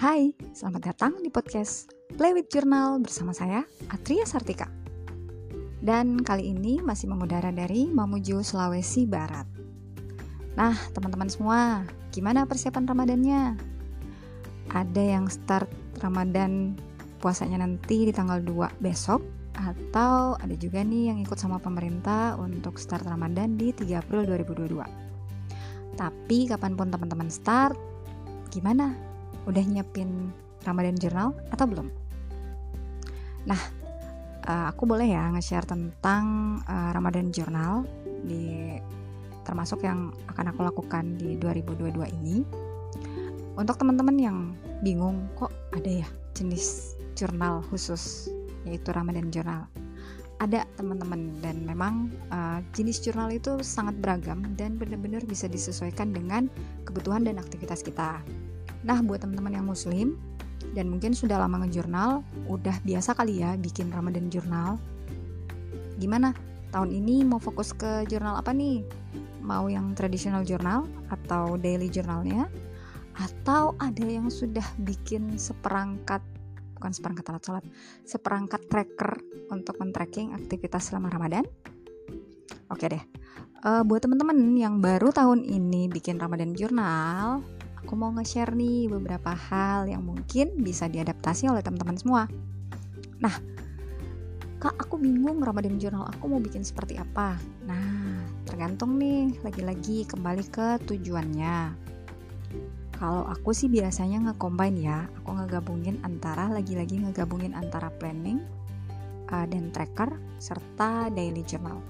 Hai, selamat datang di podcast Play with Journal bersama saya, Atria Sartika. Dan kali ini masih mengudara dari Mamuju, Sulawesi Barat. Nah, teman-teman semua, gimana persiapan Ramadannya? Ada yang start Ramadan puasanya nanti di tanggal 2 besok atau ada juga nih yang ikut sama pemerintah untuk start Ramadan di 3 April 2022. Tapi kapan pun teman-teman start, gimana udah nyiapin Ramadan Journal atau belum? Nah, uh, aku boleh ya nge-share tentang uh, Ramadan Journal di termasuk yang akan aku lakukan di 2022 ini. Untuk teman-teman yang bingung kok ada ya jenis jurnal khusus yaitu Ramadan Journal. Ada teman-teman dan memang uh, jenis jurnal itu sangat beragam dan benar-benar bisa disesuaikan dengan kebutuhan dan aktivitas kita. Nah, buat teman-teman yang muslim dan mungkin sudah lama ngejurnal, udah biasa kali ya bikin Ramadan jurnal. Gimana? Tahun ini mau fokus ke jurnal apa nih? Mau yang traditional journal atau daily journalnya? Atau ada yang sudah bikin seperangkat bukan seperangkat alat sholat, seperangkat tracker untuk men-tracking aktivitas selama Ramadan? Oke deh, uh, buat teman-teman yang baru tahun ini bikin Ramadan jurnal, aku mau nge-share nih beberapa hal yang mungkin bisa diadaptasi oleh teman-teman semua. Nah, Kak, aku bingung Ramadan Journal aku mau bikin seperti apa. Nah, tergantung nih, lagi-lagi kembali ke tujuannya. Kalau aku sih biasanya nge-combine ya, aku ngegabungin antara, lagi-lagi ngegabungin antara planning uh, dan tracker serta daily journal.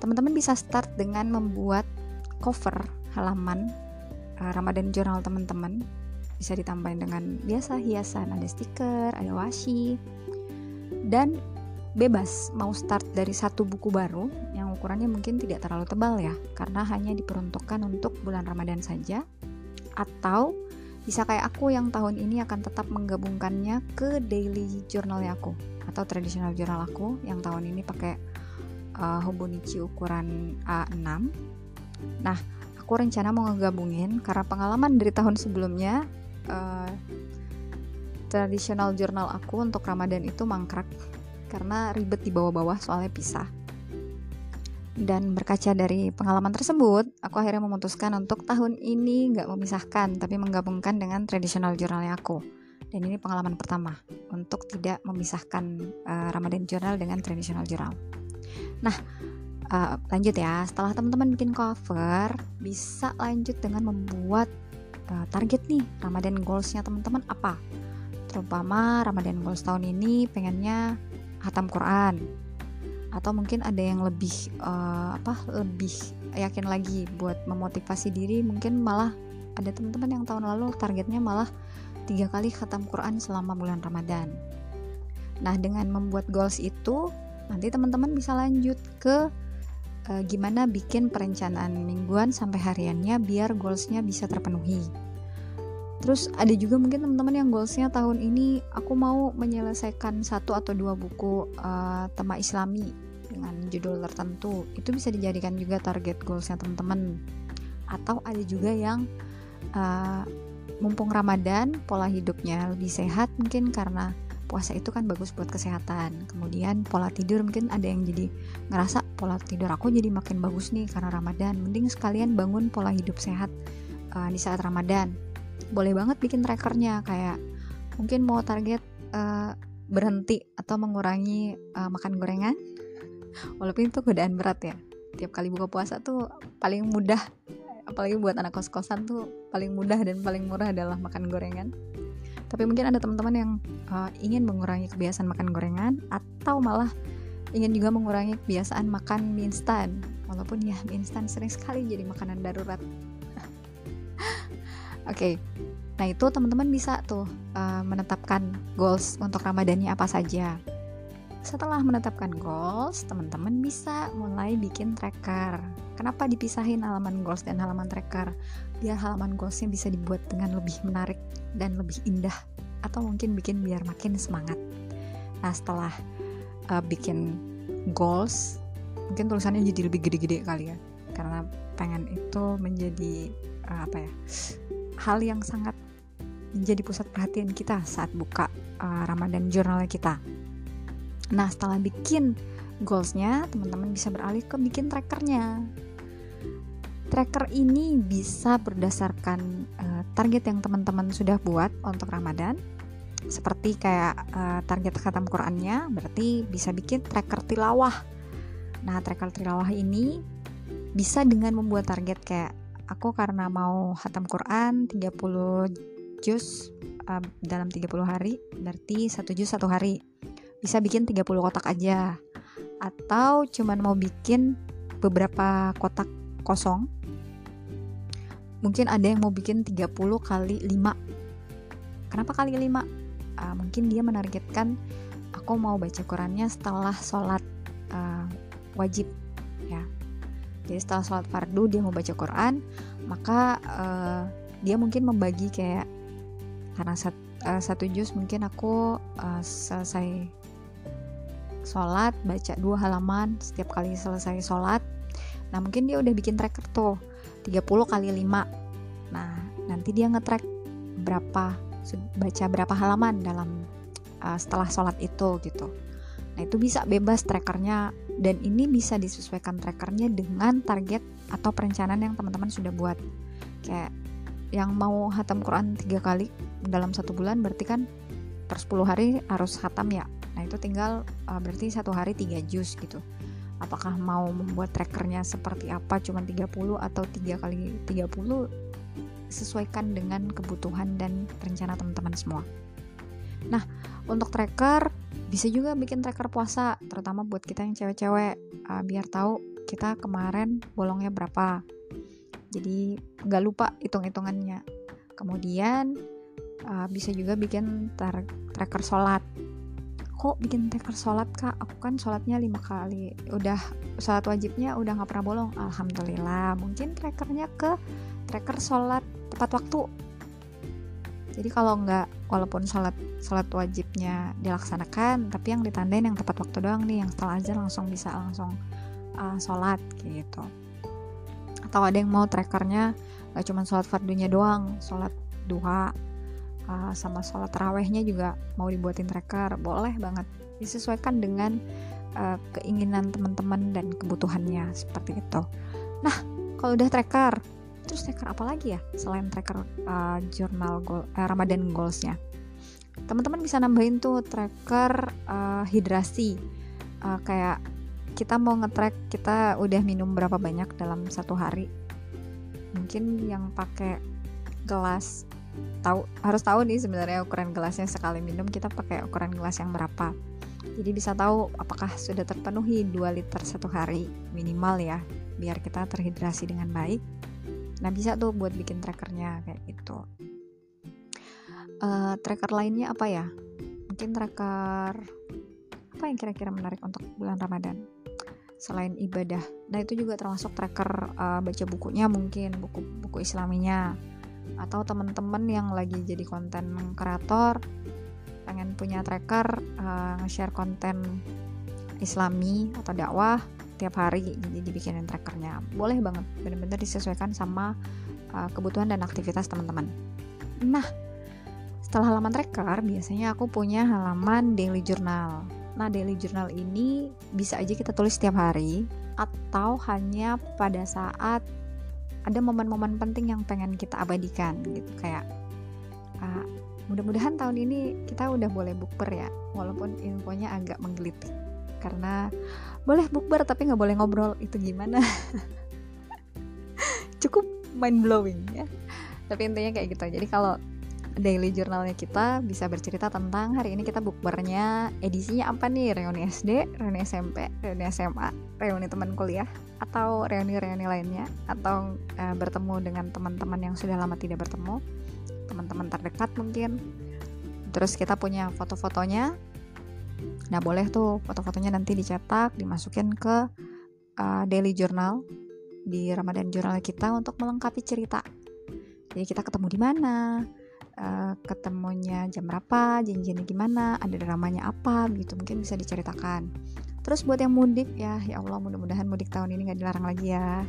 Teman-teman bisa start dengan membuat cover halaman uh, Ramadan Journal teman-teman bisa ditambahin dengan biasa hiasan ada stiker ada washi. Dan bebas mau start dari satu buku baru yang ukurannya mungkin tidak terlalu tebal ya karena hanya diperuntukkan untuk bulan Ramadan saja atau bisa kayak aku yang tahun ini akan tetap menggabungkannya ke daily journal aku atau traditional journal aku yang tahun ini pakai uh, Hobonichi ukuran A6 nah aku rencana mau ngegabungin karena pengalaman dari tahun sebelumnya uh, tradisional jurnal aku untuk Ramadan itu mangkrak karena ribet di bawah-bawah soalnya pisah. Dan berkaca dari pengalaman tersebut, aku akhirnya memutuskan untuk tahun ini nggak memisahkan, tapi menggabungkan dengan tradisional jurnalnya aku. Dan ini pengalaman pertama untuk tidak memisahkan uh, Ramadan Journal dengan tradisional jurnal. Nah, uh, lanjut ya. Setelah teman-teman bikin cover bisa lanjut dengan membuat uh, target nih Ramadan goalsnya teman-teman apa? Terutama Ramadan goals tahun ini pengennya hatam Quran. Atau mungkin ada yang lebih uh, apa lebih yakin lagi buat memotivasi diri mungkin malah ada teman-teman yang tahun lalu targetnya malah tiga kali khatam Quran selama bulan Ramadan. Nah dengan membuat goals itu nanti teman-teman bisa lanjut ke uh, gimana bikin perencanaan mingguan sampai hariannya biar goalsnya bisa terpenuhi. Terus ada juga mungkin teman-teman yang goalsnya tahun ini aku mau menyelesaikan satu atau dua buku uh, tema Islami dengan judul tertentu. Itu bisa dijadikan juga target goalsnya teman-teman. Atau ada juga yang uh, mumpung Ramadan pola hidupnya lebih sehat mungkin karena puasa itu kan bagus buat kesehatan. Kemudian pola tidur mungkin ada yang jadi ngerasa pola tidur aku jadi makin bagus nih karena Ramadan. Mending sekalian bangun pola hidup sehat uh, di saat Ramadan. Boleh banget bikin trackernya kayak mungkin mau target uh, berhenti atau mengurangi uh, makan gorengan. Walaupun itu godaan berat ya. Tiap kali buka puasa tuh paling mudah apalagi buat anak kos-kosan tuh paling mudah dan paling murah adalah makan gorengan tapi mungkin ada teman-teman yang uh, ingin mengurangi kebiasaan makan gorengan atau malah ingin juga mengurangi kebiasaan makan mie instan. Walaupun ya mie instan sering sekali jadi makanan darurat. Oke. Okay. nah itu teman-teman bisa tuh uh, menetapkan goals untuk ramadannya apa saja setelah menetapkan goals teman-teman bisa mulai bikin tracker. Kenapa dipisahin halaman goals dan halaman tracker? Biar halaman goalsnya bisa dibuat dengan lebih menarik dan lebih indah atau mungkin bikin biar makin semangat. Nah setelah uh, bikin goals mungkin tulisannya jadi lebih gede-gede kali ya. Karena pengen itu menjadi uh, apa ya hal yang sangat menjadi pusat perhatian kita saat buka uh, Ramadan jurnal kita. Nah, setelah bikin goalsnya, teman-teman bisa beralih ke bikin trackernya. Tracker ini bisa berdasarkan uh, target yang teman-teman sudah buat untuk Ramadan. Seperti kayak uh, target khatam Qurannya, berarti bisa bikin tracker tilawah. Nah, tracker tilawah ini bisa dengan membuat target kayak aku karena mau khatam Quran 30 juz uh, dalam 30 hari, berarti satu juz satu hari bisa bikin 30 kotak aja. Atau cuman mau bikin beberapa kotak kosong. Mungkin ada yang mau bikin 30 kali 5 kenapa kali 5 uh, ah, mungkin dia menargetkan aku mau baca Qurannya setelah sholat uh, wajib. Ya. Jadi setelah sholat fardu dia mau baca Quran maka uh, dia mungkin membagi kayak karena sat, uh, satu juz mungkin aku uh, selesai sholat baca dua halaman setiap kali selesai sholat. Nah mungkin dia udah bikin tracker tuh 30 kali 5 nah nanti dia ngetrack berapa baca berapa halaman dalam uh, setelah sholat itu gitu. Nah itu bisa bebas trackernya dan ini bisa disesuaikan trackernya dengan target atau perencanaan yang teman-teman sudah buat. Kayak yang mau hatam Quran tiga kali dalam satu bulan berarti kan per 10 hari harus hatam ya Nah itu tinggal uh, berarti satu hari 3 jus gitu. Apakah mau membuat trackernya seperti apa cuma 30 atau 3 kali 30 sesuaikan dengan kebutuhan dan rencana teman-teman semua. Nah, untuk tracker bisa juga bikin tracker puasa, terutama buat kita yang cewek-cewek, uh, biar tahu kita kemarin bolongnya berapa. Jadi nggak lupa hitung-hitungannya. Kemudian uh, bisa juga bikin tra tracker sholat kok bikin tracker sholat kak? Aku kan sholatnya lima kali. Udah sholat wajibnya udah nggak pernah bolong. Alhamdulillah. Mungkin trackernya ke tracker sholat tepat waktu. Jadi kalau nggak walaupun sholat sholat wajibnya dilaksanakan tapi yang ditandain yang tepat waktu doang nih. Yang setelah aja langsung bisa langsung uh, sholat gitu. Atau ada yang mau trackernya gak cuma sholat fardunya doang sholat duha uh, sama sholat rawehnya juga mau dibuatin tracker boleh banget. Disesuaikan dengan uh, keinginan teman-teman dan kebutuhannya seperti itu. Nah kalau udah tracker terus tracker apa lagi ya selain tracker uh, jurnal goal, uh, Ramadan goalsnya? Teman-teman bisa nambahin tuh tracker uh, hidrasi. Uh, kayak kita mau ngetrack kita udah minum berapa banyak dalam satu hari. Mungkin yang pakai gelas tahu harus tahu nih sebenarnya ukuran gelasnya sekali minum kita pakai ukuran gelas yang berapa. Jadi bisa tahu apakah sudah terpenuhi 2 liter satu hari minimal ya biar kita terhidrasi dengan baik. Nah bisa tuh buat bikin trackernya kayak gitu. Uh, tracker lainnya apa ya? Mungkin tracker apa yang kira-kira menarik untuk bulan Ramadan? Selain ibadah. Nah itu juga termasuk tracker uh, baca bukunya mungkin buku buku islaminya atau teman-teman yang lagi jadi konten kreator pengen punya tracker uh, nge-share konten islami atau dakwah tiap hari jadi dibikinin trackernya. Boleh banget bener-bener disesuaikan sama uh, kebutuhan dan aktivitas teman-teman. Nah setelah halaman tracker biasanya aku punya halaman daily journal. Nah daily journal ini bisa aja kita tulis setiap hari atau hanya pada saat ada momen-momen penting yang pengen kita abadikan gitu. Kayak uh, mudah-mudahan tahun ini kita udah boleh bukber ya walaupun infonya agak menggelitik. Karena boleh bukber tapi nggak boleh ngobrol. Itu gimana? Cukup mind blowing ya. Tapi intinya kayak gitu. Jadi kalau daily journalnya kita bisa bercerita tentang hari ini kita bukbernya edisinya apa nih reuni SD, reuni SMP, reuni SMA, reuni teman kuliah atau reuni-reuni lainnya atau uh, bertemu dengan teman-teman yang sudah lama tidak bertemu, teman-teman terdekat mungkin. Terus kita punya foto-fotonya. Nah, boleh tuh foto-fotonya nanti dicetak, dimasukin ke uh, daily journal di Ramadan journal kita untuk melengkapi cerita. Jadi kita ketemu di mana, uh, ketemunya jam berapa, janjiannya gimana, ada dramanya apa gitu mungkin bisa diceritakan. Terus buat yang mudik ya, ya Allah mudah-mudahan mudik tahun ini nggak dilarang lagi ya.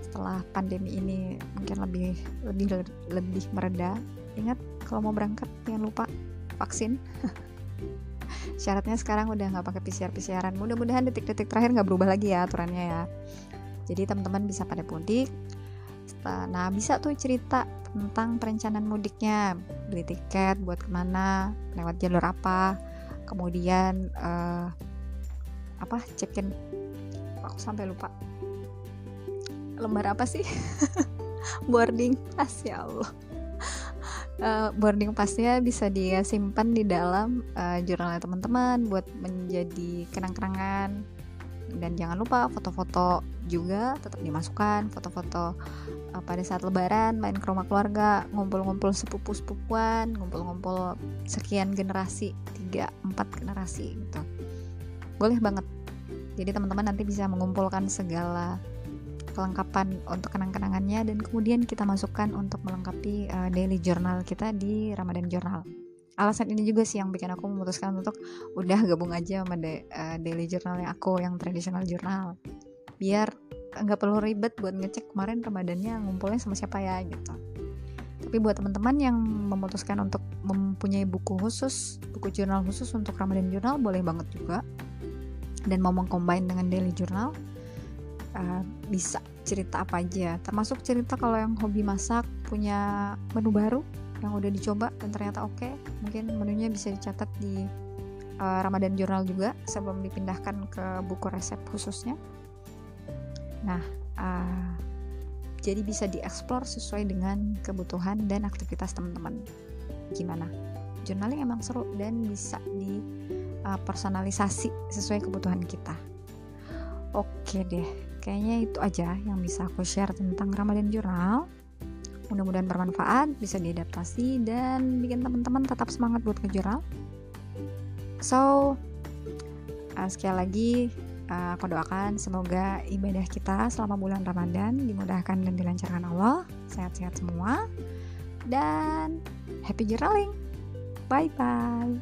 Setelah pandemi ini mungkin lebih lebih lebih mereda. Ingat kalau mau berangkat jangan lupa vaksin syaratnya sekarang udah nggak pakai PCR PCRan mudah-mudahan detik-detik terakhir nggak berubah lagi ya aturannya ya jadi teman-teman bisa pada mudik nah bisa tuh cerita tentang perencanaan mudiknya. Beli tiket buat ke mana lewat jalur apa kemudian uh, apa check-in. Aku sampai lupa. Lembar apa sih? Boarding pas ya Allah. Uh, boarding pasnya bisa dia simpan di dalam uh, jurnalnya teman-teman buat menjadi kenang-kenangan dan jangan lupa foto-foto juga tetap dimasukkan foto-foto uh, pada saat lebaran main ke rumah keluarga ngumpul-ngumpul sepupu-sepupuan ngumpul-ngumpul sekian generasi tiga empat generasi gitu boleh banget jadi teman-teman nanti bisa mengumpulkan segala kelengkapan untuk kenang-kenangannya dan kemudian kita masukkan untuk melengkapi uh, daily journal kita di Ramadan Journal. Alasan ini juga sih yang bikin aku memutuskan untuk udah gabung aja sama de, uh, daily journalnya aku yang tradisional journal. Biar nggak perlu ribet buat ngecek kemarin Ramadannya ngumpulnya sama siapa ya gitu. Tapi buat teman-teman yang memutuskan untuk mempunyai buku khusus, buku jurnal khusus untuk Ramadan Journal boleh banget juga dan mau mengcombine dengan daily journal uh, bisa cerita apa aja termasuk cerita kalau yang hobi masak punya menu baru yang udah dicoba dan ternyata oke okay, mungkin menunya bisa dicatat di uh, Ramadan Journal juga sebelum dipindahkan ke buku resep khususnya nah uh, jadi bisa dieksplor sesuai dengan kebutuhan dan aktivitas teman-teman gimana journaling emang seru dan bisa di uh, personalisasi sesuai kebutuhan kita. Oke deh, kayaknya itu aja yang bisa aku share tentang Ramadan Journal. Mudah-mudahan bermanfaat, bisa diadaptasi dan bikin teman-teman tetap semangat buat ke jurnal. So, uh, sekali lagi uh, aku doakan semoga ibadah kita selama bulan Ramadan dimudahkan dan dilancarkan Allah, sehat-sehat semua, dan happy journaling. Bye bye.